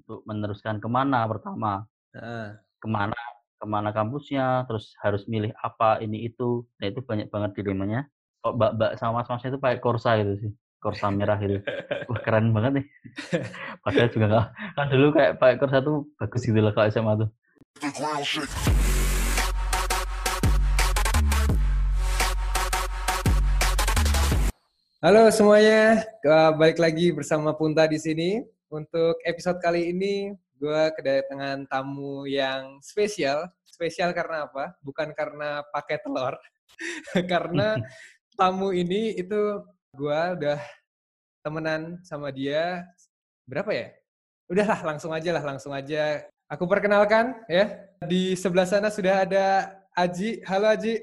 untuk meneruskan ke mana pertama. Heeh. Ke mana ke mana kampusnya, terus harus milih apa, ini itu. Nah, itu banyak banget dilemanya. Kok mbak-mbak sama mas-masnya itu pakai Corsa gitu sih, Corsa merah gitu. Wah, keren banget nih. Padahal juga nggak kan dulu kayak pakai Corsa tuh bagus gitu loh kalau SMA tuh. Halo semuanya, balik lagi bersama Punta di sini. Untuk episode kali ini, gue kedatangan tamu yang spesial. Spesial karena apa? Bukan karena pakai telur, karena tamu ini itu gue udah temenan sama dia berapa ya? Udahlah, langsung aja lah, langsung aja. Aku perkenalkan ya. Di sebelah sana sudah ada Aji. Halo Aji.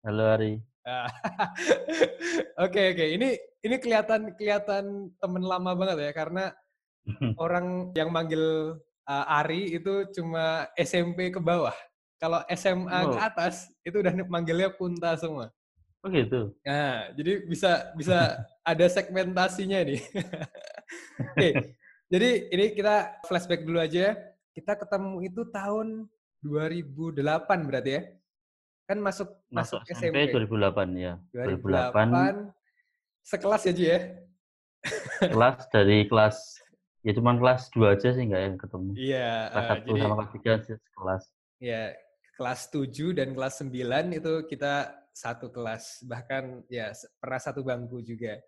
Halo Ari. Oke oke, ini ini kelihatan kelihatan temen lama banget ya karena orang yang manggil uh, Ari itu cuma SMP ke bawah. Kalau SMA oh. ke atas itu udah manggilnya Punta semua. Oh gitu. Nah, jadi bisa bisa ada segmentasinya nih. Oke. Okay. Jadi ini kita flashback dulu aja. Kita ketemu itu tahun 2008 berarti ya? Kan masuk masuk, masuk SMP, SMP 2008 ya. 2008, 2008 sekelas ya Ji ya? kelas dari kelas ya cuma kelas 2 aja sih enggak yang ketemu. Iya, kelas uh, 1 jadi, sama kelas 3 sih sekelas. Iya, kelas 7 dan kelas 9 itu kita satu kelas, bahkan ya pernah satu bangku juga.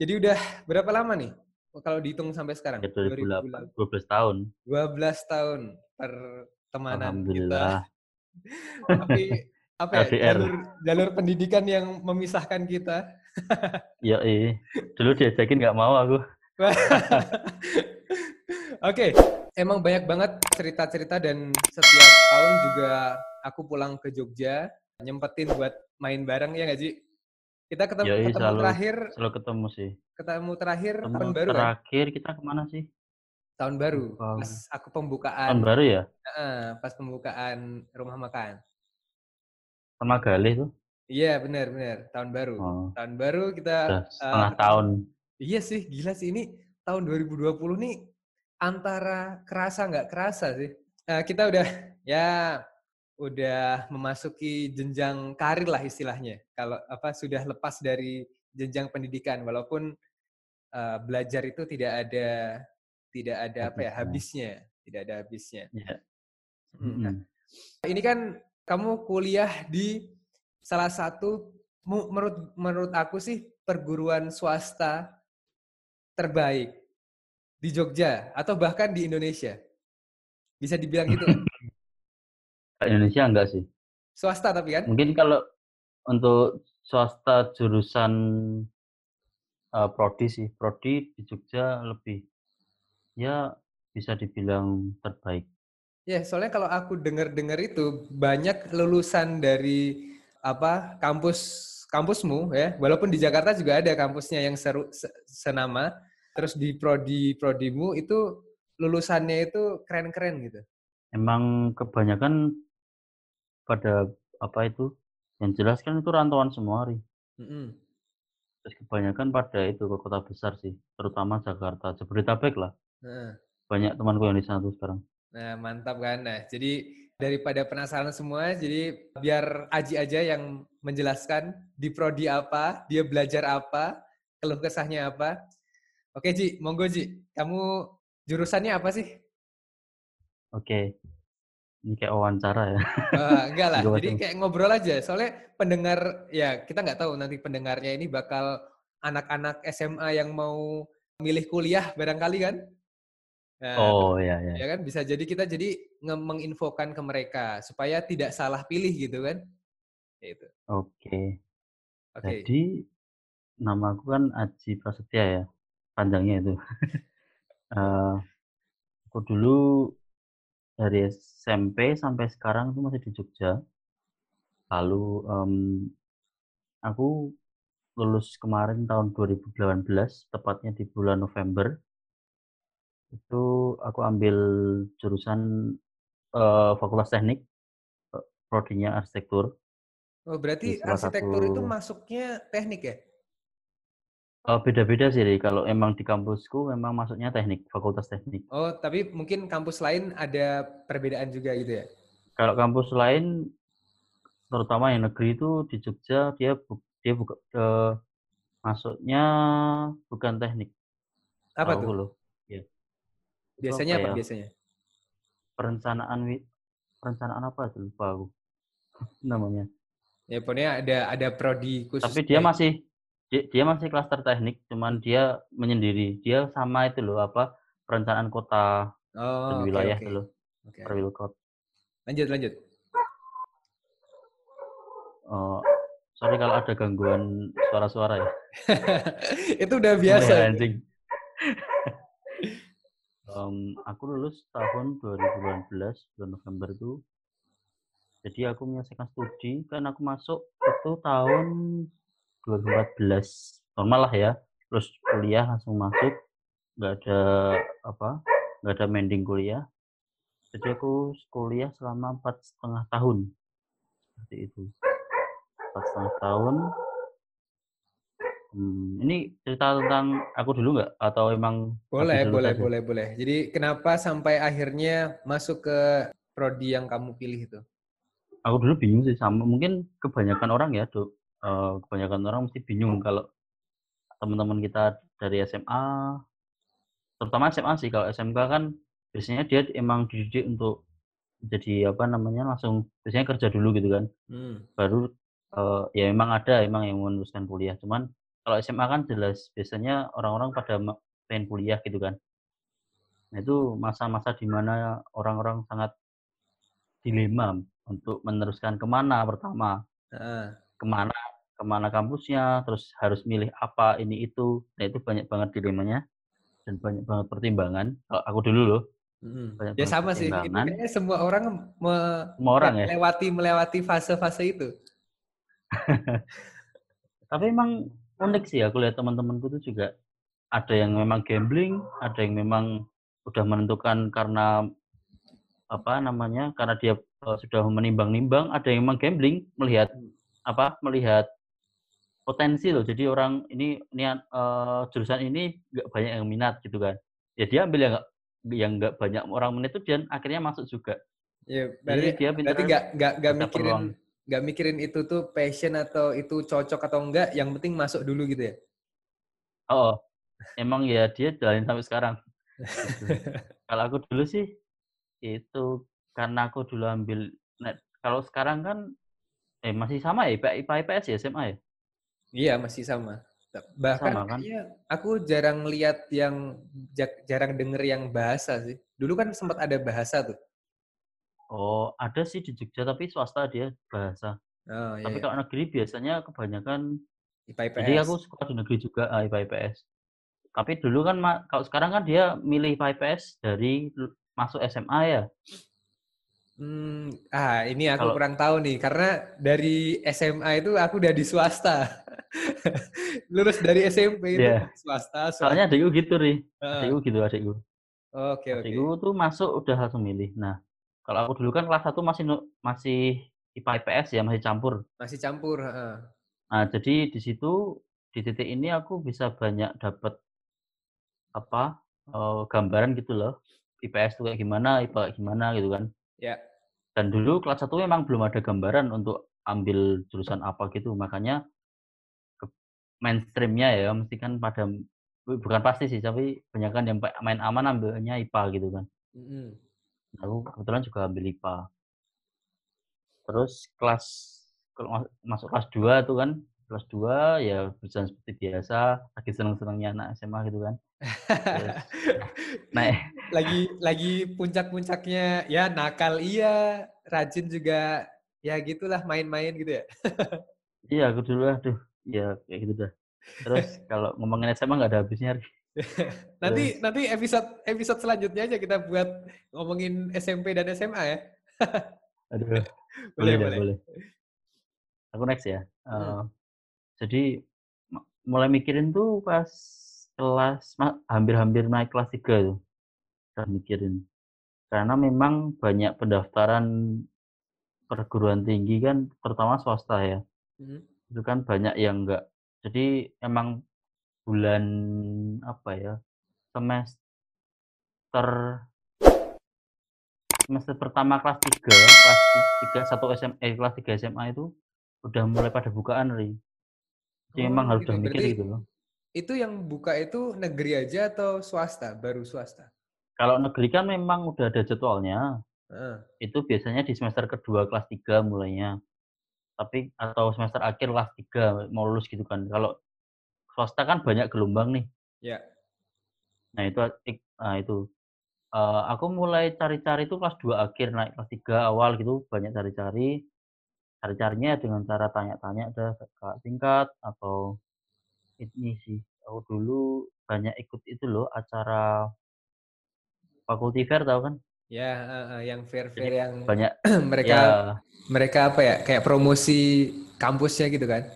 Jadi udah berapa lama nih kalau dihitung sampai sekarang? Ya, 2008, 12 tahun. 12 tahun pertemanan kita. Tapi apa ya, jalur, jalur pendidikan yang memisahkan kita. Ya iya. Dulu diajakin nggak mau aku. Oke, okay. emang banyak banget cerita-cerita dan setiap tahun juga aku pulang ke Jogja nyempetin buat main bareng ya nggak sih? Kita ketemu, Yoi, ketemu selalu, terakhir. Selalu ketemu sih. Ketemu terakhir ketemu tahun baru Terakhir kan? kita ke mana sih? Tahun baru. Pas aku pembukaan. Tahun baru ya? Uh, pas pembukaan rumah makan sama Galih tuh. Iya benar benar tahun baru. Oh. Tahun baru kita Udah setengah uh, tahun. Iya sih gila sih ini tahun 2020 nih antara kerasa nggak kerasa sih. Uh, kita udah ya udah memasuki jenjang karir lah istilahnya. Kalau apa sudah lepas dari jenjang pendidikan walaupun uh, belajar itu tidak ada tidak ada apa ya habisnya, tidak ada habisnya. Yeah. Hmm. Nah, ini kan kamu kuliah di salah satu menurut menurut aku sih perguruan swasta terbaik di Jogja atau bahkan di Indonesia. Bisa dibilang gitu? Indonesia enggak sih. Swasta tapi kan? Mungkin kalau untuk swasta jurusan uh, prodi sih, prodi di Jogja lebih ya bisa dibilang terbaik. Ya, soalnya kalau aku dengar-dengar itu banyak lulusan dari apa kampus kampusmu ya, walaupun di Jakarta juga ada kampusnya yang seru senama, terus di prodi prodimu itu lulusannya itu keren-keren gitu. Emang kebanyakan pada apa itu yang jelas kan itu rantauan semua hari. Mm -hmm. Terus kebanyakan pada itu ke kota besar sih, terutama Jakarta, Jabodetabek lah. Mm. Banyak temanku yang di sana tuh sekarang. Nah, mantap kan. Nah, jadi daripada penasaran semua, jadi biar Aji aja yang menjelaskan di prodi apa, dia belajar apa, keluh kesahnya apa. Oke, Ji, monggo Ji. Kamu jurusannya apa sih? Oke. Ini kayak wawancara ya. Uh, enggak lah, jadi kayak ngobrol aja. Soalnya pendengar, ya kita nggak tahu nanti pendengarnya ini bakal anak-anak SMA yang mau milih kuliah barangkali kan? Nah, oh iya iya. Ya kan bisa jadi kita jadi menginfokan ke mereka supaya tidak salah pilih gitu kan. Itu. Oke. Okay. Okay. Jadi nama aku kan Aji Prasetya ya. Panjangnya itu. uh, aku dulu dari SMP sampai sekarang itu masih di Jogja. Lalu um, aku lulus kemarin tahun 2018, tepatnya di bulan November itu aku ambil jurusan uh, Fakultas Teknik, uh, prodinya arsitektur. Oh, berarti arsitektur satu... itu masuknya teknik ya? Oh, beda-beda sih, Ri. Kalau emang di kampusku memang masuknya teknik, fakultas teknik. Oh, tapi mungkin kampus lain ada perbedaan juga gitu ya? Kalau kampus lain, terutama yang negeri itu di Jogja, dia bu dia buka eee, masuknya bukan teknik. Apa tuh? loh. Iya. Biasanya apa ya, biasanya? perencanaan perencanaan apa tuh, lupa aku namanya. Ya pokoknya ada ada prodi Tapi khususnya dia masih di dia masih klaster teknik, cuman dia menyendiri. Dia sama itu loh, apa, perencanaan kota dan Oh, oke wilayah itu loh, Oke. Perwilkot. Lanjut lanjut. Oh, sorry kalau ada gangguan suara-suara ya. Itu udah biasa. Itu. anjing. Mmm, aku lulus tahun 2018, bulan November itu. Jadi aku menyelesaikan studi, kan aku masuk itu tahun 2014. Normal lah ya, terus kuliah langsung masuk, nggak ada apa, nggak ada mending kuliah. Jadi aku kuliah selama empat setengah tahun. Seperti itu. Empat setengah tahun. Mmm, ini cerita tentang aku dulu nggak? Atau emang Boleh, boleh, aja? boleh, boleh. Jadi kenapa sampai akhirnya masuk ke prodi yang kamu pilih itu? Aku dulu bingung sih sama mungkin kebanyakan orang ya, Dok, eee, kebanyakan orang mesti bingung kalau teman-teman kita dari SMA, terutama SMA sih, kalau SMK kan biasanya dia emang dididik untuk jadi, apa namanya, langsung biasanya kerja dulu gitu kan. Hmm. Baru, eee, ya memang ada emang yang meneruskan kuliah, cuman kalau SMA kan jelas biasanya orang-orang pada pengen kuliah gitu kan. Nah itu masa-masa di mana orang-orang sangat dilema untuk meneruskan ke mana pertama. Heeh. Ke mana ke mana kampusnya, terus harus milih apa, ini itu. Nah itu banyak banget dilemanya dan banyak banget pertimbangan. Kalau aku dulu loh, banyak Ya sama sih. Kayaknya semua orang me Semua orang ya? melewati melewati fase-fase itu. Tapi emang unik sih aku lihat teman-temanku tuh juga ada yang memang gambling, ada yang memang udah menentukan karena apa namanya, karena dia, eee, sudah menimbang-nimbang, ada yang memang gambling melihat apa, melihat potensi loh. Jadi orang ini niat eee, jurusan ini nggak banyak yang minat gitu kan. Ya dia ambil yang nggak yang nggak banyak orang minat itu dan akhirnya masuk juga. Ya, Jadi berarti dia berarti pintar nggak nggak nggak baca mikirin peluang. Nggak mikirin itu tuh passion atau itu cocok atau enggak, yang penting masuk dulu gitu ya? Heeh. Emang ya dia jalanin sampai sekarang, gitu. Kalau aku dulu sih, itu karena aku dulu ambil net kalau sekarang kan eh masih sama ya IPA IPA IPS ya SMA ya? Iya, masih sama. Bahkan Sama kan? kayaknya aku jarang lihat yang jarang denger yang bahasa sih. Dulu kan sempat ada bahasa tuh. Oh, ada sih di Jogja tapi swasta dia bahasa. Oh, iya Tapi iya. kalau negeri biasanya kebanyakan IPA jadi IPS. aku sekolah di negeri juga, ah, IPA IPS. Tapi dulu kan kalau sekarang kan dia milih IPA IPS dari masuk SMA ya? Mmm, ah ini aku Kalau kurang tahu nih, karena dari SMA itu aku udah di swasta. Lulus dari SMP itu Iya. swasta Soalnya swasta. adikku gitu, Ri. Heeh. Adikku gitu, adikku. Oke oke. Adikku tuh masuk udah langsung milih. Nah, kalau aku dulu kan kelas 1 masih masih IPA IPS ya, masih campur. Masih campur, heeh. Nah, jadi di situ, di titik ini aku bisa banyak dapat apa, eee, gambaran gitu loh. IPS tuh kayak gimana, IPA kayak gimana gitu kan. Ya. Dan dulu kelas 1 memang belum ada gambaran untuk ambil jurusan apa gitu, makanya mainstream-nya ya mesti kan pada bu bukan pasti sih, tapi kebanyakan yang pa main aman ambilnya IPA gitu kan. Mhm. Aku kebetulan juga ambil IPA. Terus kelas kalau ma masuk kelas 2 tuh kan, kelas 2 ya berjalan seperti biasa, lagi seneng-senengnya anak SMA gitu kan. Naik Lagi lagi puncak-puncaknya ya nakal iya, rajin juga, ya gitulah main-main gitu ya? Iya, aku dulu aduh, ya kayak gitu dah. Terus kalau ngomongin SMA nggak ada habisnya, Ri. Nanti nanti episode episode selanjutnya aja kita buat ngomongin SMP dan SMA ya? Aduh, Boleh boleh boleh. boleh. Aku next ya. Eee, jadi mulai mikirin tuh pas kelas hampir-hampir naik kelas 3 tuh, udah mikirin. Karena memang banyak pendaftaran perguruan tinggi kan, terutama swasta ya. Mhm. Itu kan banyak yang nggak jadi emang bulan apa ya semester semester pertama kelas 3 kelas 3 satu SM eh kelas 3 SMA itu udah mulai pada bukaan ri jadi Oh, memang harus gitu. udah mikir gitu loh itu yang buka itu negeri aja atau swasta? Baru swasta? kalau negeri kan memang udah ada jadwalnya Heeh. itu biasanya di semester kedua kelas 3 mulainya tapi atau semester akhir kelas 3 mau lulus gitu kan kalau swasta kan banyak gelombang nih Ya. nah itu nah, itu Eh, aku mulai cari-cari itu kelas 2 akhir naik kelas 3 awal gitu banyak cari-cari cari-carinya dengan cara tanya-tanya ada kakak tingkat atau ini sih aku dulu banyak ikut itu loh acara faculty fair tau kan Ya, eh, eh, yang jadi fair-fair yang banyak mereka ya mereka apa ya? Kayak promosi kampusnya gitu kan?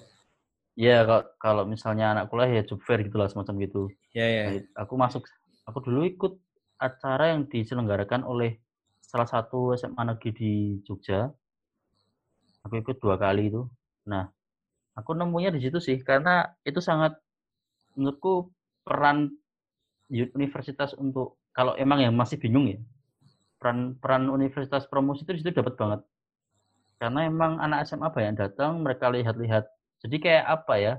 Ya kalau kalau misalnya anak kuliah ya job fair gitulah semacam gitu. Ya, ya. Nah, aku masuk aku dulu ikut acara yang diselenggarakan oleh salah satu SMA negeri di Jogja. Aku ikut dua kali itu. Nah aku nemunya di situ sih karena itu sangat menurutku peran universitas untuk kalau emang yang masih bingung ya peran peran universitas promosi itu di situ dapat banget. Karena emang anak SMA banyak datang mereka lihat-lihat jadi kayak apa ya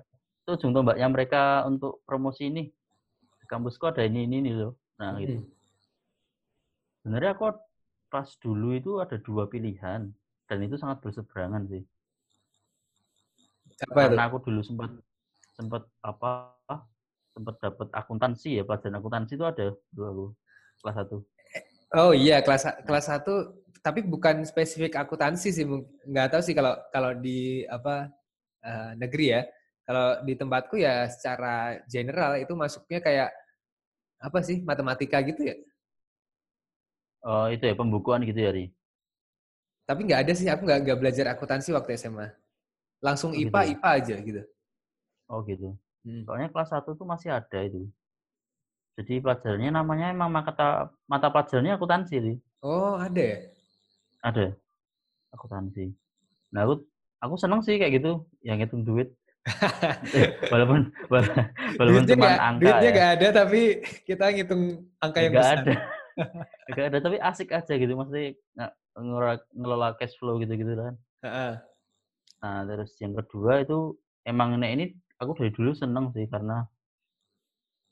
itu ujung tombaknya mereka untuk promosi ini di kampusku ada ini ini, ini loh nah gitu Hmm. sebenarnya aku pas dulu itu ada dua pilihan dan itu sangat berseberangan sih Apa itu? karena aku dulu sempat sempat apa sempat dapat akuntansi ya pelajaran akuntansi itu ada dua aku kelas satu Oh iya, kelas kelas 1 tapi bukan spesifik akuntansi sih. Nggak tahu sih kalau kalau di apa eh, negeri ya. Kalau di tempatku ya secara general itu masuknya kayak apa sih? Matematika gitu ya. oh itu ya pembukuan gitu ya Ri Tapi nggak ada sih, aku nggak nggak belajar akuntansi waktu SMA. Langsung Oh, gitu IPA ya? IPA aja gitu. oh gitu Hmm. soalnya kelas satu tuh masih ada itu jadi pelajarannya namanya emang mata mata pelajarannya akuntansi Ri Oh ada ya? ada akuntansi nah aku aku seneng sih kayak gitu yang ngitung duit walaupun wala- walaupun Duitnya cuma angka duitnya ya nggak ada tapi kita ngitung angka yang nggak besar. ada nggak ada tapi asik aja gitu maksudnya nggak ngelola, cash flow gitu gitu kan Heeh. nah terus yang kedua itu emang nek ini aku dari dulu seneng sih karena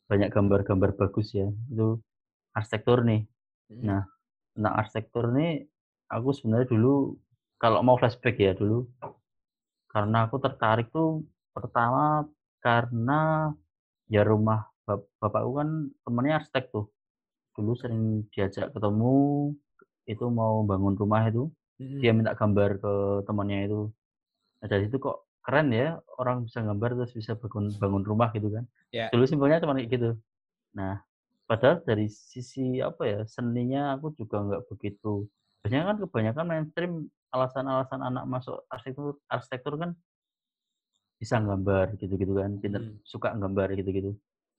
banyak gambar-gambar bagus ya itu arsitektur nih Hmm. nah tentang arsitektur nih aku sebenarnya dulu kalau mau flashback ya dulu karena aku tertarik tuh pertama karena ya rumah bap- bapakku kan temennya arsitek tuh. Dulu sering diajak ketemu itu mau bangun rumah itu Hmm. dia minta gambar ke temannya itu. Nah, dari situ kok keren ya orang bisa gambar terus bisa bangun bangun rumah gitu kan. Ya. dulu simpelnya cuma kayak gitu. Nah padahal dari sisi apa ya seninya aku juga nggak begitu. Biasanya kan kebanyakan mainstream alasan-alasan anak masuk arsitektur arsitektur kan bisa gambar gitu-gitu kan pinter Hmm. suka gambar gitu-gitu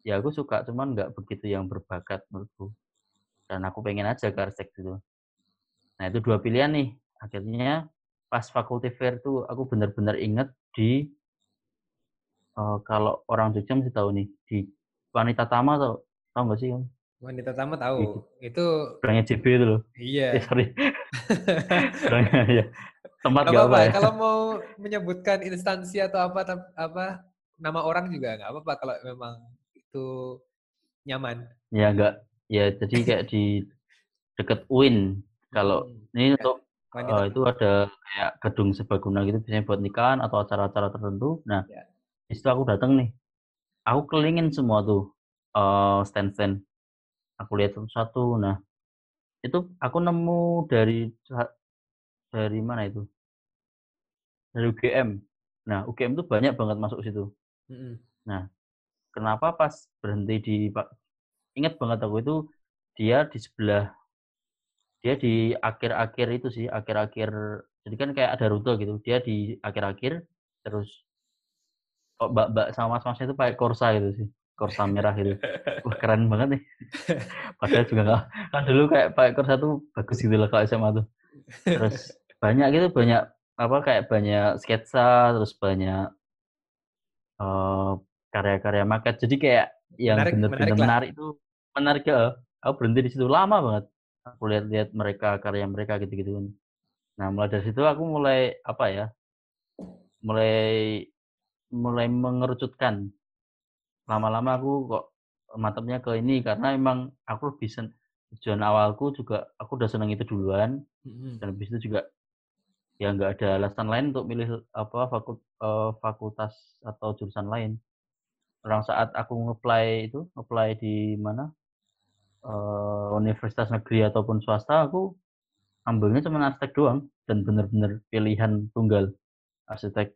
ya aku suka cuman nggak begitu yang berbakat menurutku dan aku pengen aja ke arsitek gitu nah itu dua pilihan nih akhirnya pas fakulty fair tuh aku benar-benar inget di eh, kalau orang Jogja mesti tahu nih di wanita tama tau tau nggak sih kamu? Wanita Tama tahu. Itu Orangnya JB itu loh eh iya. sorry Orangnya, ya tempat Gak apa apa-apa. ya Kalau mau menyebutkan instansi atau apa apa nama orang juga nggak apa-apa kalau memang itu nyaman. ya enggak ya jadi kayak di deket UIN kalau Hmm. ini untuk Wanita. eh, itu ada kayak gedung serbaguna gitu biasanya buat nikahan atau acara-acara tertentu nah Ya. di situ aku datang nih aku kelilingin semua tuh eh, stand-stand aku lihat satu-satu. Nah itu aku nemu dari dari mana itu? Dari UGM nah UGM tuh banyak banget masuk situ. Mm-mm. kenapa pas berhenti di Pak ingat banget aku itu dia di sebelah dia di akhir-akhir itu sih akhir-akhir jadi kan kayak ada rute gitu. Dia di akhir-akhir terus kok mbak-mbak sama mas-masnya itu pakai Corsa gitu sih Corsa merah gitu wah keren banget nih padahal juga nggak kan dulu kayak pakai Corsa tuh bagus gitu lah kalau SMA tuh terus banyak gitu banyak apa kayak banyak sketsa terus banyak eh, karya-karya maket. Jadi kayak yang menarik lah. menarik itu menarik ya. Aku berhenti di situ lama banget. Aku lihat-lihat mereka karya mereka gitu-gitu kan. Nah, mulai dari situ aku mulai apa ya? Mulai mulai mengerucutkan. Lama-lama aku kok mantapnya ke ini karena emang aku lebih sen- tujuan awalku juga aku udah seneng itu duluan Mm-mm. dan habis itu juga ya nggak ada alasan lain untuk milih apa fakul- eh, fakultas atau jurusan lain. Orang saat aku ngeplay itu, ngeplay di mana eh, universitas negeri ataupun swasta, aku ambilnya cuma arsitek doang dan bener-bener pilihan tunggal arsitek.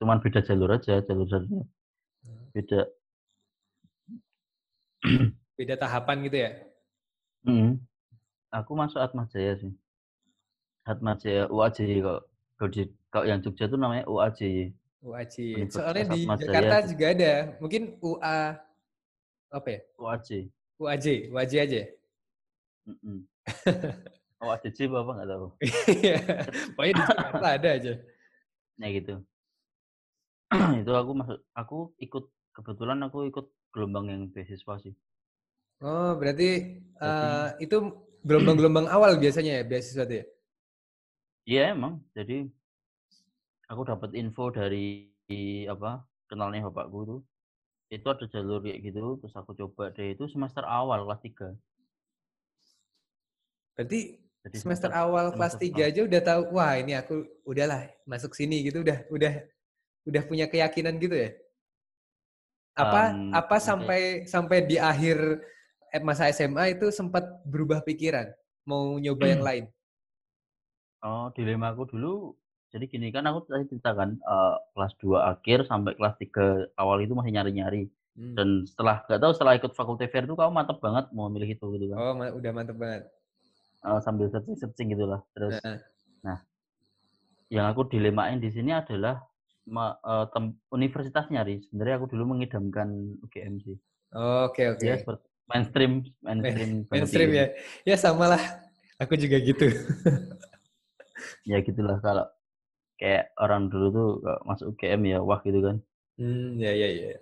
Cuman beda jalur aja, jalur jalurnya beda. Beda tahapan gitu ya? Mm. Aku masuk Atma Jaya sih. Atma Jaya UAJ kalau kalau yang Jogja itu namanya UAJ. UAJ. Soalnya di Atma Jaya Jakarta sih. juga ada. Mungkin UA apa ya? UAJ. UAJ, UAJ aja. ya? Mm-mm. UAJJ apa nggak tahu. Iya. Pokoknya di Jakarta ada aja. Ya gitu. itu aku masuk aku ikut kebetulan aku ikut gelombang yang beasiswa sih. Oh, berarti Jadi- eh, itu gelombang-gelombang awal biasanya ya beasiswa itu ya? Iya emang. Jadi aku dapat info dari apa kenalnya bapakku itu. Itu ada jalur kayak gitu, terus aku coba deh itu semester awal kelas 3. Berarti Jadi semester awal kelas semester 3 aja udah tahu, wah ini aku udahlah masuk sini gitu udah udah udah punya keyakinan gitu ya? Apa Em, apa sampai sampai di akhir eh, masa SMA itu sempat berubah pikiran mau nyoba yang lain? Oh, dilema aku dulu jadi gini kan aku tadi ceritakan eh, kelas 2 akhir sampai kelas 3 awal itu masih nyari-nyari. Hmm. Dan setelah gak tahu setelah ikut fakultas fair itu kamu mantap banget mau milih itu gitu kan. Oh, ma- udah mantep banget. Eh, sambil searching-searching gitulah. Terus Nah. yang aku dilemain di sini adalah ma- eh, tem- universitas nyari. Sebenarnya aku dulu mengidamkan UGM sih. Oke oke. Ya seperti mainstream, mainstream, banget Mainstream ya. Ya sama lah. Aku juga gitu. Ya gitulah kalau kayak orang dulu tuh masuk UGM ya wah gitu kan. Hmm, ya ya ya.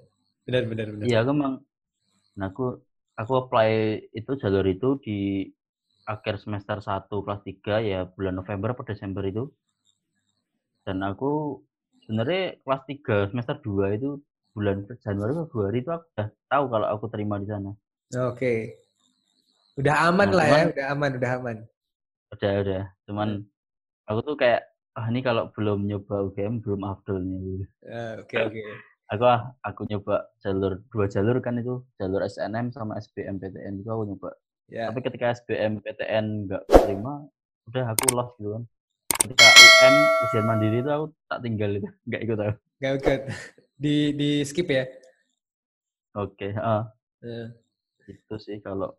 Benar benar benar. Iya, aku emang nah aku aku apply itu jalur itu di akhir semester 1 kelas 3 ya bulan November atau Desember itu. Dan aku sebenarnya kelas 3 semester 2 itu bulan Januari Februari itu aku udah tahu kalau aku terima di sana. Oke. Udah aman Nah, lah ya, cuman- udah aman, udah aman. Udah udah. Cuman aku tuh kayak ah ini kalau belum nyoba UGM belum afdolnya gitu. Eh, Oke oke. Aku ah, aku nyoba jalur dua jalur kan itu, jalur SNM sama SBMPTN itu aku nyoba. Ya. Tapi ketika SBMPTN nggak terima, udah aku lost gitu kan. Ketika UN ujian mandiri itu aku tak tinggal itu, nggak ikut aku. Gak ikut. Di di skip ya. Oke, ah, Eh, itu sih kalau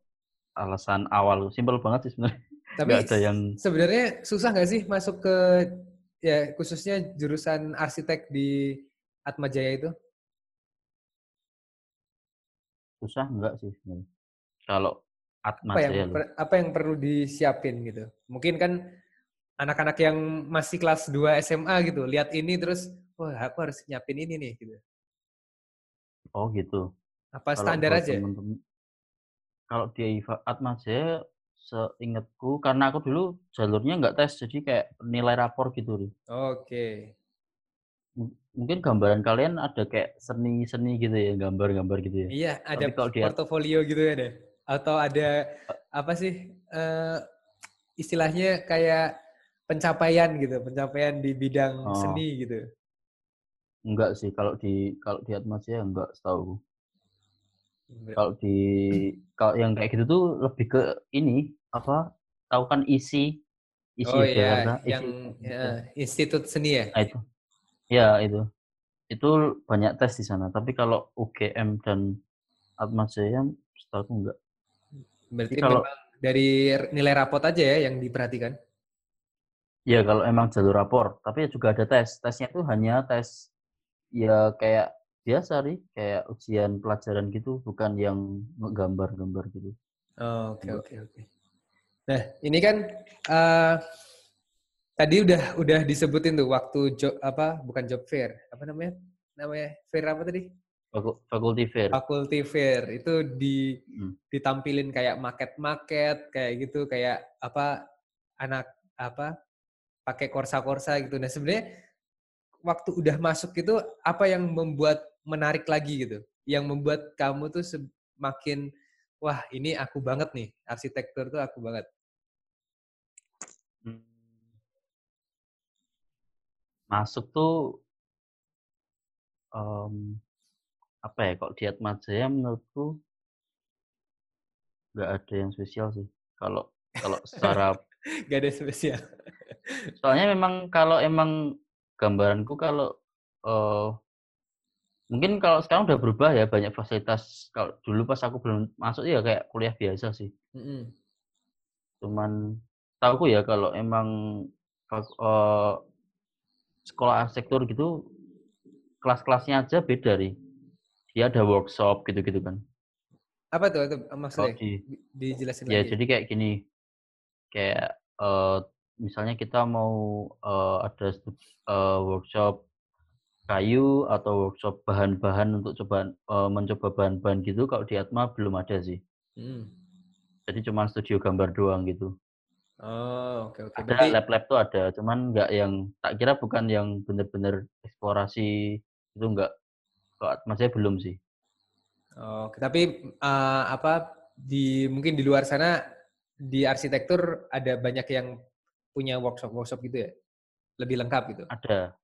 alasan awal simpel banget sih sebenarnya. Tapi Nggak ada yang sebenarnya susah nggak sih masuk ke ya khususnya jurusan arsitek di Atma Jaya itu? susah enggak sih sebenarnya. Kalau Atma Apa yang Jaya apa yang perlu disiapin gitu? Mungkin kan anak-anak yang masih kelas 2 SMA gitu, lihat ini terus wah aku harus nyiapin ini nih gitu. Oh gitu. Apa Kalau standar aja? temen-temen- kalau di Atma Jaya seingatku karena aku dulu jalurnya nggak tes jadi kayak nilai rapor gitu. Oke. M- mungkin gambaran kalian ada kayak seni-seni gitu ya gambar-gambar gitu ya Iya, ada Tapi kalau dia- gitu ya deh. Atau ada apa sih eh, istilahnya kayak pencapaian gitu, pencapaian di bidang Oh. seni gitu. enggak sih kalau di kalau di Atma Jaya enggak setahu Ber- kalau di kalau yang kayak gitu tuh lebih ke ini apa tahu kan isi isi Oh Jakarta iya, yang isi ya, Institut Seni ya. Nah, itu ya itu itu banyak tes di sana tapi kalau UGM dan Atma Jaya setahu enggak Berarti kalau- memang dari nilai rapot aja ya yang diperhatikan. Ya kalau emang jalur rapor, tapi juga ada tes. Tesnya itu hanya tes ya kayak biasa nih, kayak ujian pelajaran gitu, bukan yang gambar-gambar gitu. Oh, Oke oke oke. Nah ini kan eh, tadi udah udah disebutin tuh waktu job apa bukan job fair apa namanya namanya fair apa tadi faculty fair. Faculty fair itu di Hmm. ditampilin kayak market-market kayak gitu kayak apa anak apa pakai korsa-korsa gitu. Nah sebenarnya waktu udah masuk itu apa yang membuat menarik lagi gitu? Yang membuat kamu tuh semakin wah ini aku banget nih arsitektur tuh aku banget. Hmm. Masuk tuh um, apa ya? Kalau di Jaya menurutku nggak ada yang spesial sih. Kalau kalau secara Gak ada spesial. Soalnya memang kalau emang gambaranku kalau uh, mungkin kalau sekarang udah berubah ya banyak fasilitas. Kalau dulu pas aku belum masuk ya kayak kuliah biasa sih. Mm-mm. Cuman tahu ya kalau emang uh, sekolah arsitektur gitu kelas-kelasnya aja beda nih. Dia ada workshop gitu-gitu kan. Apa tuh itu Kalau maksudnya? di Di- Dijelasin ya lagi. jadi kayak gini. Kayak eh, misalnya kita mau eh, ada eh, workshop kayu atau workshop bahan-bahan untuk coba eh, mencoba bahan-bahan gitu kalau di Atma belum ada sih. Mm. Jadi cuma studio gambar doang gitu. Oh, oke oke. Ada Berarti lab-lab tuh ada, cuman nggak yang tak kira bukan yang bener-bener eksplorasi itu nggak. Kalau Atma saya belum sih. Oke, tapi eh, apa di mungkin di luar sana di arsitektur ada banyak yang punya workshop-workshop gitu ya? Lebih lengkap gitu. Ada,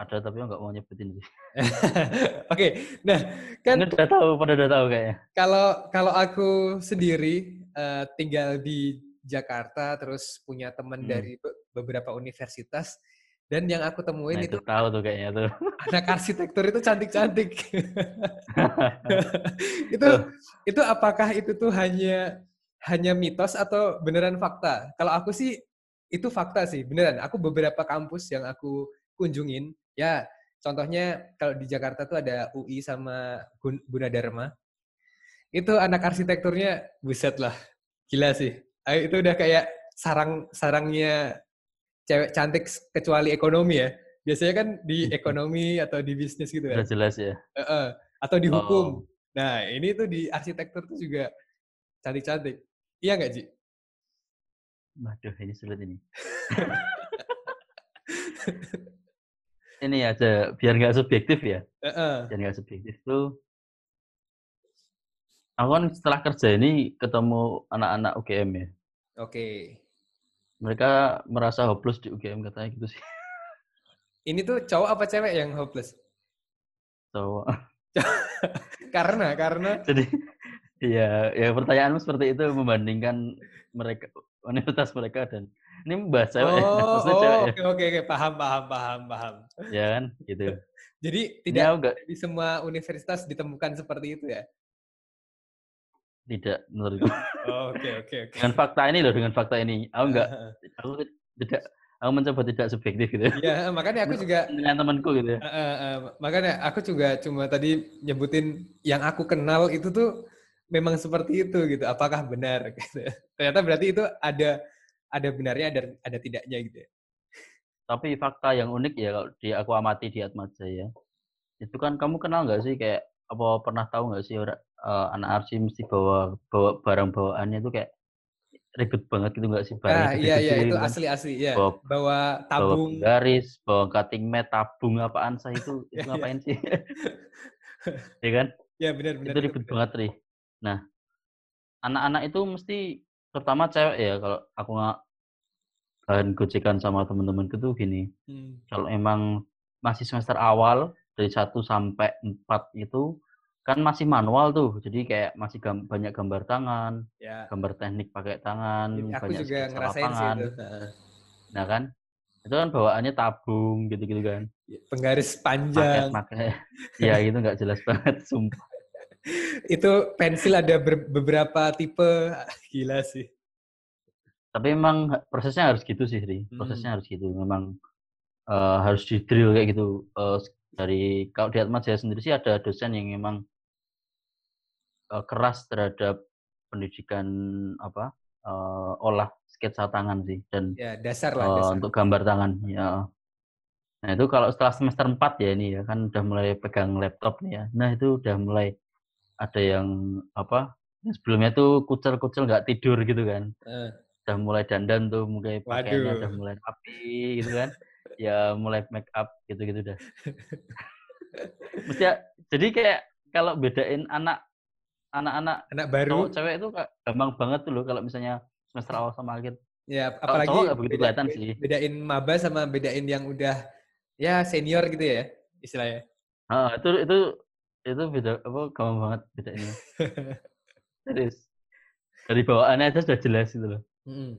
ada tapi nggak mau nyebutin sih. Oke, nah kan Mungkin udah tahu, pada udah tahu kayaknya. kalau kalau aku sendiri eh, tinggal di Jakarta terus punya teman Hmm. dari be- beberapa universitas dan yang aku temuin Nah itu itu tahu tuh kayaknya tuh. anak arsitektur itu cantik-cantik. itu Tuh. itu apakah itu tuh hanya hanya mitos atau beneran fakta? Kalau aku sih itu fakta sih, beneran. Aku beberapa kampus yang aku kunjungin, ya contohnya kalau di Jakarta tuh ada UI sama Gun- Gunadarma. Itu anak arsitekturnya buset lah. Gila sih. Itu udah kayak sarang sarangnya cewek cantik kecuali ekonomi ya. Biasanya kan di ekonomi atau di bisnis gitu kan. jelas ya. Heeh. Atau di hukum. Oh. Nah, ini tuh di arsitektur tuh juga cantik-cantik. Iya nggak, Ji? Waduh, ini sulit ini. ini aja biar nggak subjektif ya. Heeh. Biar nggak subjektif tuh. Aku kan setelah kerja ini ketemu anak-anak UGM ya. Oke. Mereka merasa hopeless di UGM katanya gitu sih. Ini tuh cowok apa cewek yang hopeless? So, Karena, karena jadi ya ya pertanyaanmu seperti itu membandingkan mereka universitas mereka dan ini membahas cewek ya, oh, maksudnya oh, cewek ya. oke, oke, oke, paham, paham, paham, paham. ya kan gitu. Jadi tidak aku nggak di semua universitas ditemukan seperti itu ya? tidak menurutku Oh, Oke, oke, oke. dengan fakta ini loh dengan fakta ini aku nggak aku tidak aku mencoba tidak subjektif gitu Iya, makanya aku juga dengan temanku gitu ya Eh, eh, eh, makanya aku juga cuma tadi nyebutin yang aku kenal itu tuh memang seperti itu gitu. Apakah benar? Gitu. Ternyata berarti itu ada ada benarnya ada ada tidaknya gitu. ya. tapi fakta yang unik ya kalau di aku amati di Atma Jaya itu kan kamu kenal nggak sih kayak apa pernah tahu nggak sih orang eh, anak arsi mesti bawa bawa barang bawaannya itu kayak ribet banget gitu nggak sih barangnya Ah, iya iya itu gitu kan. asli asli ya. Bawa- Bawa bawa tabung. garis bawa cutting mat tabung apaan sih itu itu iya. ngapain sih ya kan Ya benar benar. itu ribet banget Ri. Nah, anak-anak itu mesti terutama cewek ya kalau aku nggak bahan gojekan sama temen-temenku tuh gini. Hmm. Kalau emang masih semester awal dari 1 sampai 4 itu kan masih manual tuh. Jadi kayak masih gam- banyak gambar tangan, Ya. gambar teknik pakai tangan, Aku banyak juga ngerasain sih lapangan. itu. Heeh. Nah kan, itu kan bawaannya tabung gitu-gitu kan. Penggaris panjang. Pakai-pakai. ya itu nggak jelas banget, sumpah. Itu pensil ada ber- beberapa tipe. Gila sih. Tapi memang ha- prosesnya harus gitu sih, Ri. Hmm. Prosesnya harus gitu. Memang eh, harus di drill kayak gitu. S- dari kalau di Atma Jaya sendiri sih ada dosen yang memang eh, keras terhadap pendidikan apa eh, olah sketsa tangan sih dan Ya dasar lah eh, dasar. untuk gambar tangan ya Nah itu kalau setelah semester 4 ya ini ya kan udah mulai pegang laptop nih ya. Nah itu udah mulai ada yang apa? Sebelumnya tuh kucel-kucel nggak tidur gitu kan. Eh. Udah mulai dandan tuh, mulai pakaiannya udah Waduh. mulai rapi gitu kan. ya mulai make up gitu-gitu dah. Mesti ya, jadi kayak kalau bedain anak anak-anak Anak baru. cowok cewek itu gampang banget tuh loh kalau misalnya semester awal sama akhir. Ya, apalagi cowok nggak begitu beda- kelihatan sih. bedain maba sama bedain yang udah ya senior gitu ya istilahnya. Heeh, itu itu itu beda apa gampang banget bedainnya. Serius. Dari bawaannya aja sudah jelas gitu loh. Mm.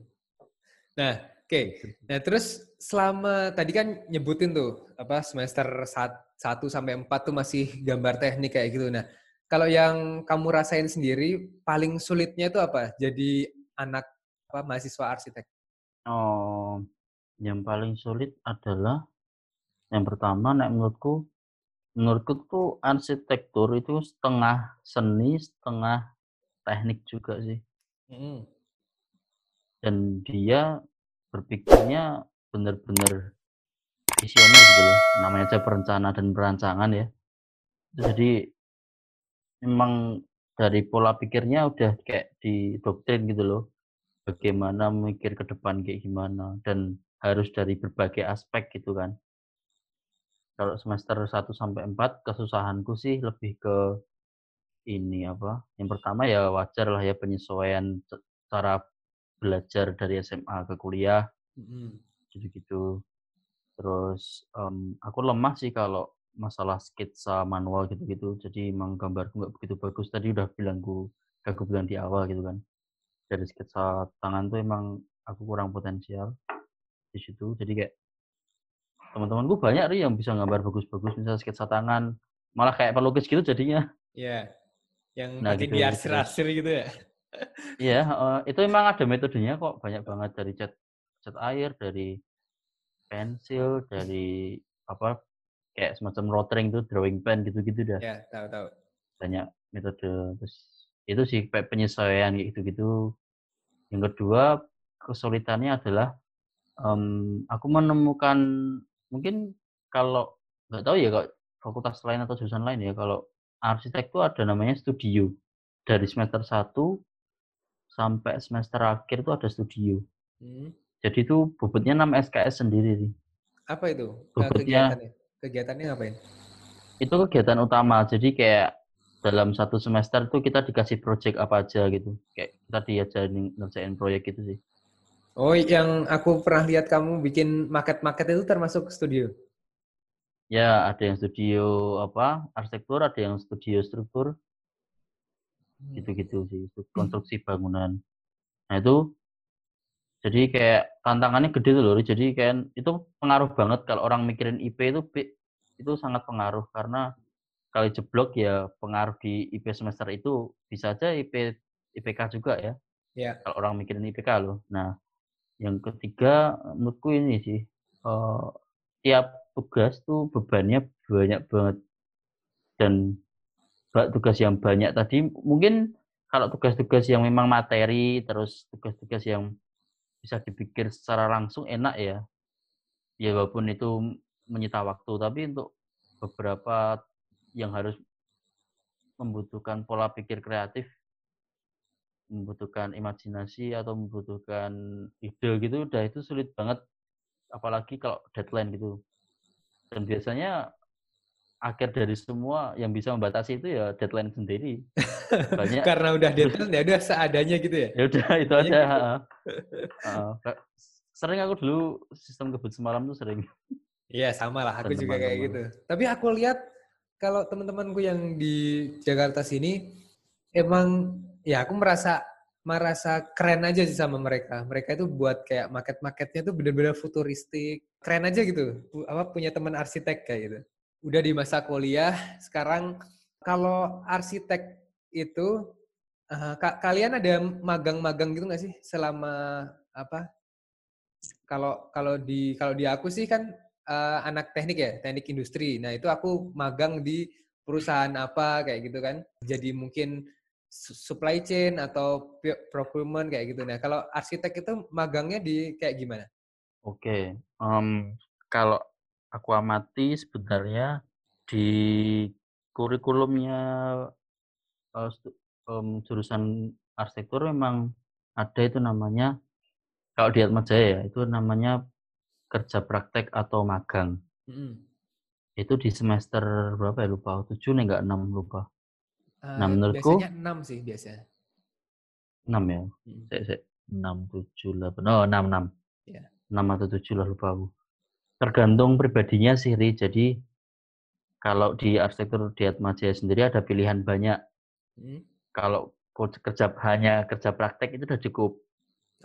Nah, oke. Nah, terus selama tadi kan nyebutin tuh apa semester 1 sampai 4 tuh masih gambar teknik kayak gitu. Nah, kalau yang kamu rasain sendiri paling sulitnya itu apa? Jadi anak apa mahasiswa arsitek. Oh, yang paling sulit adalah yang pertama nek menurutku menurutku tuh arsitektur itu setengah seni, setengah teknik juga sih. Mm. Dan dia berpikirnya benar-benar visioner gitu loh. Namanya aja perencana dan perancangan ya. Jadi memang dari pola pikirnya udah kayak didoktrin gitu loh. Bagaimana mikir ke depan kayak gimana dan harus dari berbagai aspek gitu kan. Kalau semester 1 sampai 4 kesusahanku sih lebih ke ini apa? Yang pertama ya wajar lah ya penyesuaian cara belajar dari SMA ke kuliah Mm. gitu-gitu. Terus em, aku lemah sih kalau masalah sketsa manual gitu-gitu. Jadi emang gambarku nggak begitu bagus. Tadi udah bilangku, aku bilang di awal gitu kan. Dari sketsa tangan tuh emang aku kurang potensial di situ. Jadi kayak teman-temanku banyak nih yang bisa gambar bagus-bagus, misalnya sketsa tangan. Malah kayak pelukis gitu jadinya. Ya. Yang Nah, makin gitu, diarsir-arsir gitu ya. Iya, heeh. itu emang ada metodenya kok. Banyak banget dari cat cat air, dari pensil, dari apa kayak semacam rotring tuh drawing pen gitu-gitu dah. Ya, tahu-tahu. Banyak metode. Terus itu sih penyesuaian gitu-gitu. Yang kedua, kesulitannya adalah em, aku menemukan mungkin kalau nggak tahu ya kok fakultas lain atau jurusan lain ya kalau arsitek tuh ada namanya studio. Dari semester 1 sampai semester akhir tuh ada studio. Hmm. Jadi itu bobotnya 6 SKS sendiri sih. Apa itu? Bobotnya Kegiatannya? Kegiatannya ngapain? itu kegiatan utama. Jadi kayak dalam satu semester tuh kita dikasih project apa aja gitu. Kayak kita diajarin ngerjain proyek gitu sih. Oh, yang aku pernah lihat kamu bikin maket-maket itu termasuk studio. Ya, ada yang studio apa? Arsitektur, ada yang studio struktur, gitu-gitu sih. Konstruksi bangunan. Nah, itu jadi kayak tantangannya gede tuh loh. Jadi kayak itu pengaruh banget kalau orang mikirin IP itu itu sangat pengaruh karena kali jeblok ya pengaruh di IP semester itu bisa aja IP IPK juga ya. Ya. Kalau orang mikirin IPK loh. Nah, yang ketiga menurutku ini sih eh, tiap tugas tuh bebannya banyak banget. Dan tugas yang banyak tadi mungkin kalau tugas-tugas yang memang materi terus tugas-tugas yang bisa dipikir secara langsung enak ya. Ya walaupun itu menyita waktu tapi untuk beberapa yang harus membutuhkan pola pikir kreatif membutuhkan imajinasi atau membutuhkan ide gitu udah itu sulit banget apalagi kalau deadline gitu dan biasanya akhir dari semua yang bisa membatasi itu ya deadline sendiri banyak Karena udah deadline ya udah seadanya gitu ya. ya udah itu Banyak aja. Kayak sering aku dulu sistem kebut semalam tuh sering Iya, sama lah. Aku juga kayak gitu. Tapi aku lihat kalau teman-temanku yang di Jakarta sini emang ya aku merasa merasa keren aja sih sama mereka. Mereka itu buat kayak market-marketnya tuh bener-bener futuristik. Keren aja gitu. Apa punya teman arsitek kayak gitu. Udah di masa kuliah, sekarang kalau arsitek itu eh, ka- kalian ada magang-magang gitu nggak sih selama apa? Kalau kalau di kalau di aku sih kan eh, anak teknik ya, teknik industri. Nah, itu aku magang di perusahaan apa kayak gitu kan. Jadi mungkin supply chain atau procurement kayak gitu. Nah, kalau arsitek itu magangnya di kayak gimana? Oke, em, kalau aku amati sebenarnya di kurikulumnya uh, um, jurusan arsitektur memang ada itu namanya kalau di Atmajaya ya itu namanya kerja praktek atau magang. Mm. Itu di semester berapa ya lupa? Tujuh nih nggak enam lupa. Uh, nah menurutku biasanya enam sih biasanya. Enam ya. Hmm. Enam tujuh delapan. Oh enam enam. Yeah. Enam atau tujuh lah lupa aku. Tergantung pribadinya sih, Ri. Jadi kalau di arsitektur di Atmajaya sendiri ada pilihan banyak. Hmm. Kalau kerja hanya kerja praktek itu udah cukup.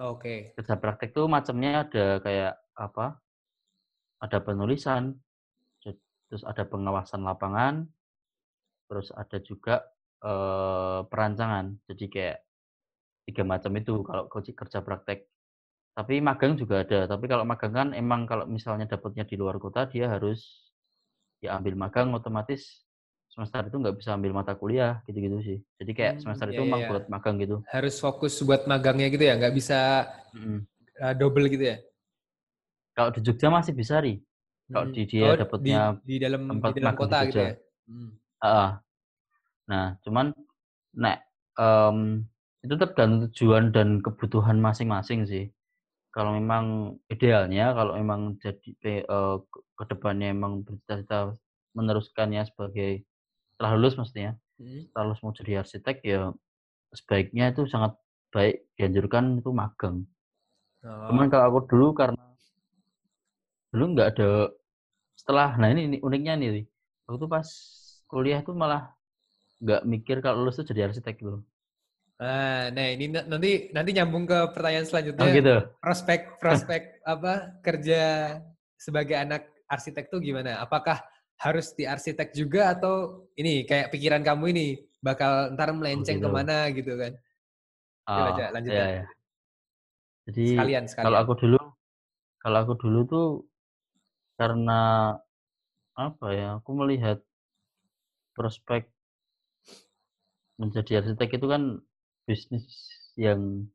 Oke. Okay. Kerja praktek tuh macamnya ada kayak apa? Ada penulisan, terus ada pengawasan lapangan, terus ada juga eh, perancangan. Jadi kayak tiga macam itu kalau kerja praktek. Tapi magang juga ada. Tapi kalau magang kan emang kalau misalnya dapatnya di luar kota dia harus ya ambil magang otomatis semester itu nggak bisa ambil mata kuliah gitu-gitu sih. Jadi kayak hmm, semester itu emang iya. buat magang gitu. Harus fokus buat magangnya gitu ya, nggak bisa hmm. uh, double gitu ya? Kalau di Jogja masih bisa ri. Kalau hmm. di dia oh, dapatnya di, di dalam tempat di dalam kota gitu ya. Hmm. Uh, nah, cuman nah um, itu tergantung tujuan dan kebutuhan masing-masing sih. Kalau memang idealnya, kalau memang jadi uh, ke depannya emang bercita-cita meneruskannya sebagai setelah lulus maksudnya hmm. setelah lulus mau jadi arsitek ya sebaiknya itu sangat baik dianjurkan itu magang. Oh. Cuman kalau aku dulu karena dulu nggak ada setelah nah ini, ini uniknya nih aku tuh pas kuliah tuh malah nggak mikir kalau lulus tuh jadi arsitek gitu. Ah, nah ini nanti nanti nyambung ke pertanyaan selanjutnya. Oh gitu. Prospek prospek apa kerja sebagai anak arsitek tuh gimana? Apakah harus di arsitek juga atau ini kayak pikiran kamu ini bakal ntar melenceng oh, gitu. ke mana gitu kan? Oh, aja, lanjut iya, ya. Jadi sekalian, sekalian. kalau aku dulu kalau aku dulu tuh karena apa ya aku melihat prospek menjadi arsitek itu kan bisnis yang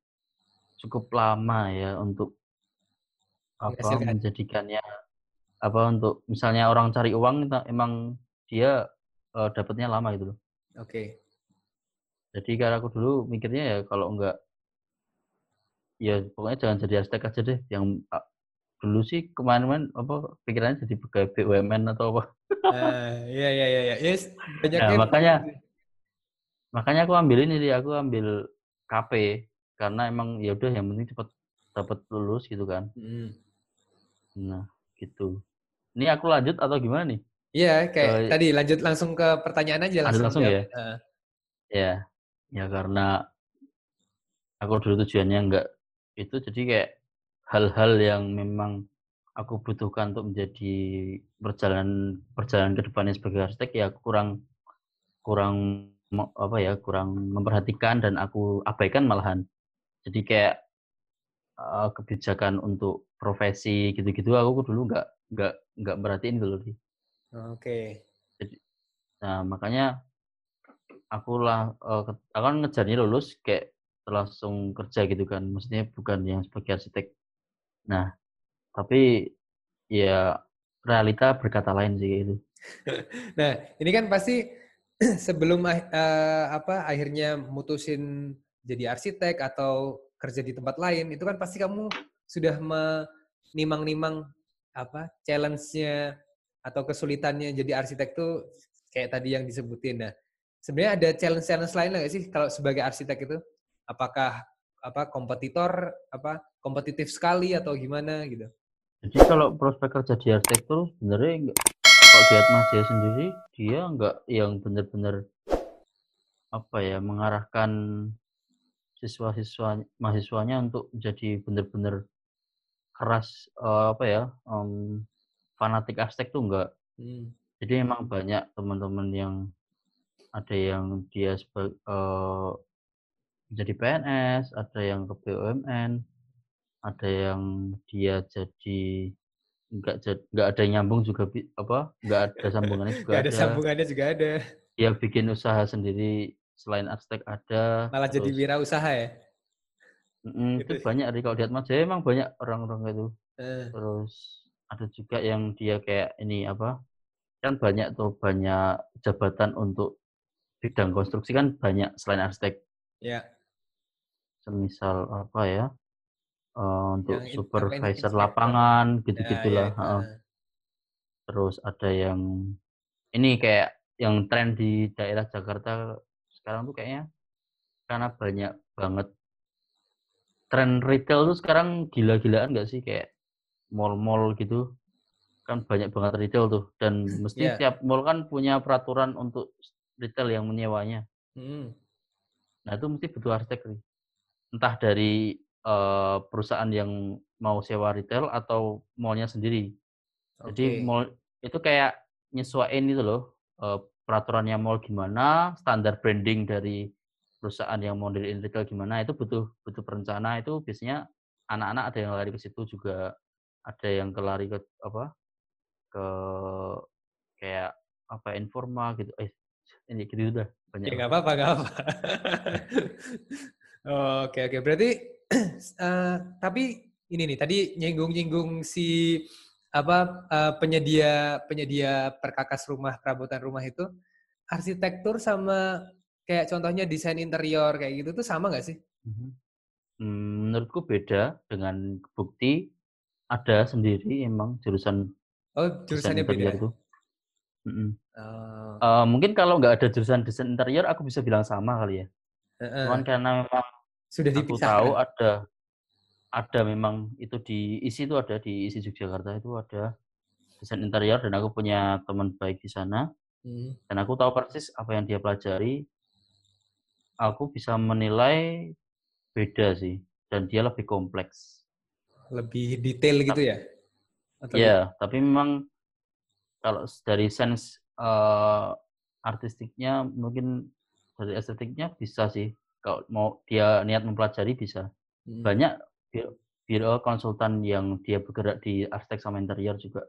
cukup lama ya untuk apa menjadikannya apa untuk misalnya orang cari uang emang dia uh, dapatnya lama gitu loh. Oke. Okay. Jadi karena aku dulu mikirnya ya kalau enggak ya pokoknya jangan jadi arsitek aja deh yang uh, dulu sih kemarin apa pikirannya jadi pegawai BUMN atau apa. Uh, iya iya iya iya. Yes, banyak nah, makanya makanya aku ambil ini sih aku ambil KP karena emang ya udah yang penting cepat dapat lulus gitu kan. Hmm. Nah, gitu. Ini aku lanjut atau gimana nih? Iya, kayak uh, tadi lanjut langsung ke pertanyaan aja langsung. langsung ya. Uh. Ya, ya karena aku dulu tujuannya enggak itu jadi kayak hal-hal yang memang aku butuhkan untuk menjadi perjalanan perjalanan ke depannya sebagai arsitek ya kurang kurang apa ya kurang memperhatikan dan aku abaikan malahan jadi kayak uh, kebijakan untuk profesi gitu-gitu aku dulu nggak nggak nggak merhatiin dulu sih. Oke. Okay. Jadi, nah makanya aku lah uh, aku kan ngejarnya lulus kayak langsung kerja gitu kan, maksudnya bukan yang sebagai arsitek. Nah tapi ya realita berkata lain sih itu. nah ini kan pasti sebelum uh, apa akhirnya mutusin jadi arsitek atau kerja di tempat lain itu kan pasti kamu sudah menimang-nimang apa challenge-nya atau kesulitannya jadi arsitek tuh kayak tadi yang disebutin. Nah, sebenarnya ada challenge-challenge lain nggak sih kalau sebagai arsitek itu? Apakah apa kompetitor apa kompetitif sekali atau gimana gitu? Jadi kalau prospek kerja di arsitektur sebenarnya kalau di Atmaja sendiri dia nggak yang benar-benar apa ya mengarahkan siswa-siswa mahasiswanya untuk menjadi benar-benar keras uh, apa ya um, fanatik arsitek tuh enggak hmm. jadi emang banyak teman-teman yang ada yang dia sebagai uh, jadi PNS ada yang ke BUMN ada yang dia jadi enggak enggak ada nyambung juga apa enggak ada sambungannya juga ada. ada sambungannya juga ada dia bikin usaha sendiri selain arsitek ada malah terus, jadi wirausaha ya Mm, gitu. itu banyak di kalau di Atma Jaya emang banyak orang-orang itu. Eh. Terus ada juga yang dia kayak ini apa, kan banyak tuh, banyak jabatan untuk bidang konstruksi kan banyak selain arsitek. Iya. Semisal apa ya, eee, untuk Yang supervisor lapangan, Ya, ya, gitu-gitulah, heeh. heeh. Terus ada yang ini, kayak yang tren di daerah Jakarta sekarang tuh kayaknya karena banyak banget tren retail tuh sekarang gila-gilaan nggak sih? Kayak mall-mall gitu, kan banyak banget retail tuh, dan mesti Iya. tiap mall kan punya peraturan untuk retail yang menyewanya. Mhm. Nah, itu mesti butuh arsitek sih. Entah dari, eee, perusahaan yang mau sewa retail atau mall-nya sendiri. Jadi Oke. mall itu kayak nyesuaiin itu loh, eee, peraturannya mall gimana, standar branding dari perusahaan yang mau diriin retail gimana, itu butuh butuh perencana, itu biasanya anak-anak ada yang lari ke situ juga, ada yang ke lari ke apa, ke kayak apa, Informa gitu, eh, ini gitu dah, banyak Ya nggak apa-apa nggak apa. Oke oke, berarti eee, tapi ini nih, tadi nyinggung-nyinggung si apa, eee, penyedia penyedia perkakas rumah, perabotan rumah itu, arsitektur sama kayak contohnya desain interior kayak gitu tuh sama nggak sih? Mhm. Mmm, menurutku beda, dengan bukti ada sendiri emang jurusan Oh, desain jurusannya interior beda? tuh. Mhm. Oh. Eee, mungkin kalau nggak ada jurusan desain interior aku bisa bilang sama kali ya. Cuman Heeh. karena memang Sudah aku tahu dipisahkan? ada ada memang itu di ISI itu ada, di ISI Yogyakarta itu ada desain interior dan aku punya teman baik di sana, Mhm. dan aku tahu persis apa yang dia pelajari. Aku bisa menilai beda sih, dan dia lebih kompleks. Lebih detail gitu ya? Atau gi iya, tapi memang kalau dari sense, eee, artistiknya mungkin dari estetiknya bisa sih, kalau mau dia niat mempelajari bisa. Mhm. Banyak biro biro konsultan yang dia bergerak di arsitek sama interior juga.